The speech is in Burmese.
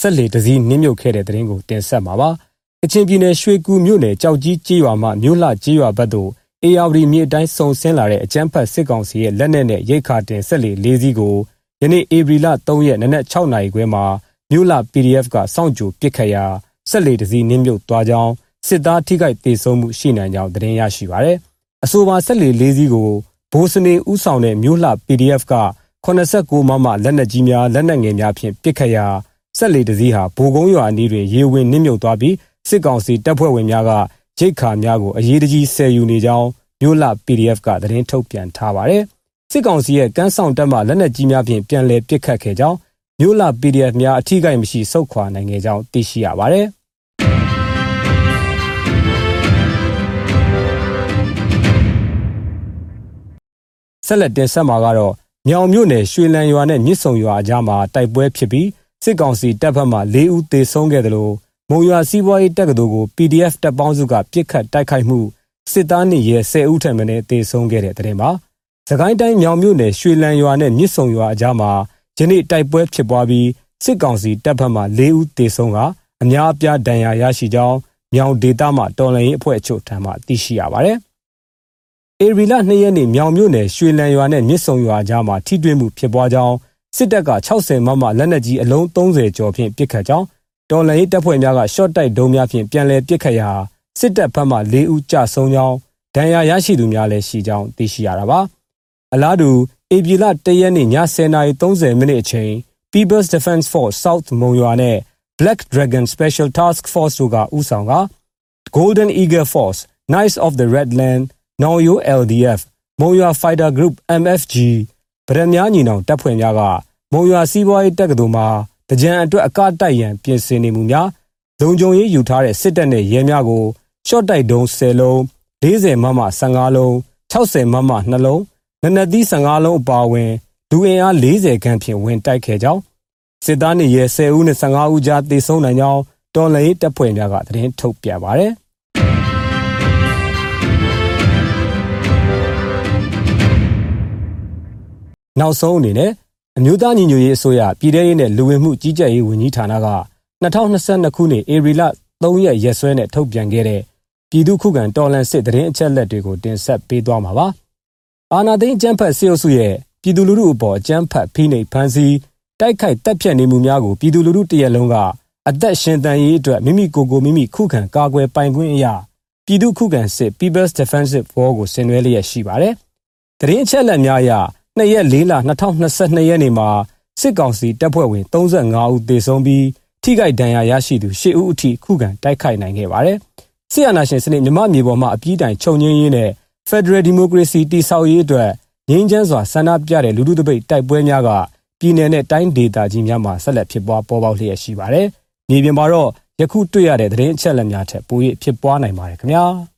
ဆက်လေတစည်းနင်းမြုပ်ခဲ့တဲ့တဲ့ရင်ကိုတင်ဆက်မှာပါ။ကချင်ပြည်နယ်ရွှေကူမြို့နယ်ကြောက်ကြီးကြေးရွာမှမြို့လှကြေးရွာဘက်သို့ AR မြေအတိုင်းစုံဆင်းလာတဲ့အကြမ်းဖက်စစ်ကောင်စီရဲ့လက်နက်နဲ့ရိတ်ခါတင်ဆက်လေလေးစီးကိုယနေ့ဧပြီလ3ရက်နနက်6နာရီခွဲမှာမြို့လှ PDF ကစောင့်ကြိုပစ်ခတ်ရာဆက်လေတစည်းနင်းမြုပ်သွားကြောင်းစစ်သားထိခိုက်ဒေဆုံးမှုရှိနိုင်ကြောင်းသတင်းရရှိပါရယ်။အဆိုပါဆက်လေလေးစီးကိုဘိုးစနေဥဆောင်တဲ့မြို့လှ PDF က89မမလက်နက်ကြီးများလက်နက်ငယ်များဖြင့်ပစ်ခတ်ရာ ဆက်လေတစည်းဟာဘိုကုန်းရွာအနီးတွင်ရေဝင်နစ်မြုပ်သွားပြီးစစ်ကောင်စီတပ်ဖွဲ့ဝင်များကရိတ်ခါများကိုအရေးတကြီးဆယ်ယူနေကြောင်းမြို့လှ PDF ကသတင်းထုတ်ပြန်ထားပါတယ်။စစ်ကောင်စီရဲ့ကမ်းဆောင်တပ်မှလက်နက်ကြီးများဖြင့်ပြန်လည်ပစ်ခတ်ခဲ့ကြောင်းမြို့လှ PDF များအထူးကိမရှိဆုတ်ခွာနိုင်ခဲ့ကြောင်းသိရှိရပါတယ်။ဆက်လက်တင်ဆက်မှာကတော့မြောင်မြို့နယ်ရွှေလန်းရွာနဲ့မြစ်ဆုံရွာအကြားမှာတိုက်ပွဲဖြစ်ပြီး စစ်ကောင်စီတပ်ဖက်မှ၄ဦးသေဆုံးခဲ့တယ်လို့မုံရွာစီးပွားရေးတပ်ကတော်ကို PDF တပ်ပေါင်းစုကပြစ်ခတ်တိုက်ခိုက်မှုစစ်သားနေရဲ10ဦးထံမှလည်းသေဆုံးခဲ့တဲ့တဲ့တင်ပါ။သခိုင်းတိုင်းမြောင်မြို့နယ်ရွှေလန်းရွာနဲ့မြစ်ဆုံရွာအကြားမှာယနေ့တိုက်ပွဲဖြစ်ပွားပြီးစစ်ကောင်စီတပ်ဖက်မှ၄ဦးသေဆုံးကအများအပြားဒဏ်ရာရရှိကြောင်းမြောင်ဒေသမှတော်လှန်ရေးအဖွဲ့အချို့ထံမှသိရှိရပါတယ်။အေရီလာ2ရက်နေ့မြောင်မြို့နယ်ရွှေလန်းရွာနဲ့မြစ်ဆုံရွာကြားမှာထိတွေ့မှုဖြစ်ပွားကြောင်း စစ်တပ်က60မမလက်နက်ကြီးအလုံး30ကျော်ဖြင့်ပစ်ခတ်ကြောင်းတော်လှန်ရေးတပ်ဖွဲ့များကရှော့တိုက်ဒုံးများဖြင့်ပြန်လည်ပစ်ခတ်ရာစစ်တပ်ဘက်မှ၄ဦးကြဆုံးကြောင်းဒဏ်ရာရရှိသူများလည်းရှိကြောင်းသိရှိရတာပါ။အလားတူအေပြည်လ၁ရက်နေ့ည10:30မိနစ်အချိန် People's Defense Force South မုံရွာနဲ့ Black Dragon Special Task Force တို့ကဦးဆောင်က Golden Eagle Force, Knights of the Redland, Noyo LDF, မုံရွာ Fighter Group MFG ဗရမများညီနောင်တပ်ဖွဲ့များကမုံရွာစီးပွားရေးတပ်ကတော်မှာတကြံအတွက်အကတိုက်ရန်ပြင်ဆင်နေမှုများလုံခြုံရေးယူထားတဲ့စစ်တပ်နဲ့ရဲများကိုရှော့တိုက်တုံး10လုံး40မမ15လုံး60မမ2လုံးနနသီး15လုံးအပါအဝင်ဒူအင်အား40ခန့်ဖြင့်ဝင်တိုက်ခဲ့ကြောင်းစစ်သားနေရဲ10ဦးနဲ့15ဦးကြားသေဆုံးနိုင်ကြောင်းတော်လှန်ရေးတပ်ဖွဲ့များကသတင်းထုတ်ပြန်ပါတယ် နောက်ဆုံးအနေနဲ့အမျိုးသားညီညွတ်ရေးအစိုးရပြည်ထရေးနဲ့လူဝင်မှုကြီးကြပ်ရေးဝန်ကြီးဌာနက2022ခုနှစ်ဧပြီလ3ရက်ရက်စွဲနဲ့ထုတ်ပြန်ခဲ့တဲ့ပြည်သူ့ခုခံတော်လှန်စစ်တရင်အချက်လက်တွေကိုတင်ဆက်ပေးသွားမှာပါ။အာနာသိန်းအကြမ်းဖက်စစ်အုပ်စုရဲ့ပြည်သူလူထုအပေါ်အကြမ်းဖက်ဖိနှိပ်ဖန်ဆီးတိုက်ခိုက်တပ်ဖြတ်နေမှုများကိုပြည်သူလူထုတရက်လုံးကအသက်ရှင်တန်ရေးအတွက်မိမိကိုယ်ကိုမိမိခုခံကာကွယ်ပိုင်ခွင့်အရာပြည်သူခုခံစစ် People's Defensive War ကိုဆင်နွှဲလျက်ရှိပါတယ်။တရင်အချက်လက်များအရ 2ရက်4လ2022ရက်နေ့မှာစစ်ကောင်စီတပ်ဖွဲ့ဝင်35ဦးသေဆုံးပြီးထိခိုက်ဒဏ်ရာရရှိသူ10ဦးအထိခုခံတိုက်ခိုက်နိုင်ခဲ့ပါတယ်။ဆီယနာရှင်စနစ်မြမမြေပေါ်မှာအပြည့်တိုင်ခြုံငင်းရင်းနဲ့ Federal Democracy တည်ဆောက်ရေးအတွက်ငြိမ်းချမ်းစွာဆန္ဒပြတဲ့လူထုတပိတ်တိုက်ပွဲများကပြည်내နဲ့တိုင်းဒေသကြီးများမှာဆက်လက်ဖြစ်ပွားပေါ်ပေါက်လျက်ရှိပါတယ်။မြေပြင်မှာတော့ယခုတွေ့ရတဲ့သတင်းအချက်အလက်များထက်ပို၍ဖြစ်ပွားနိုင်ပါတယ်ခင်ဗျာ။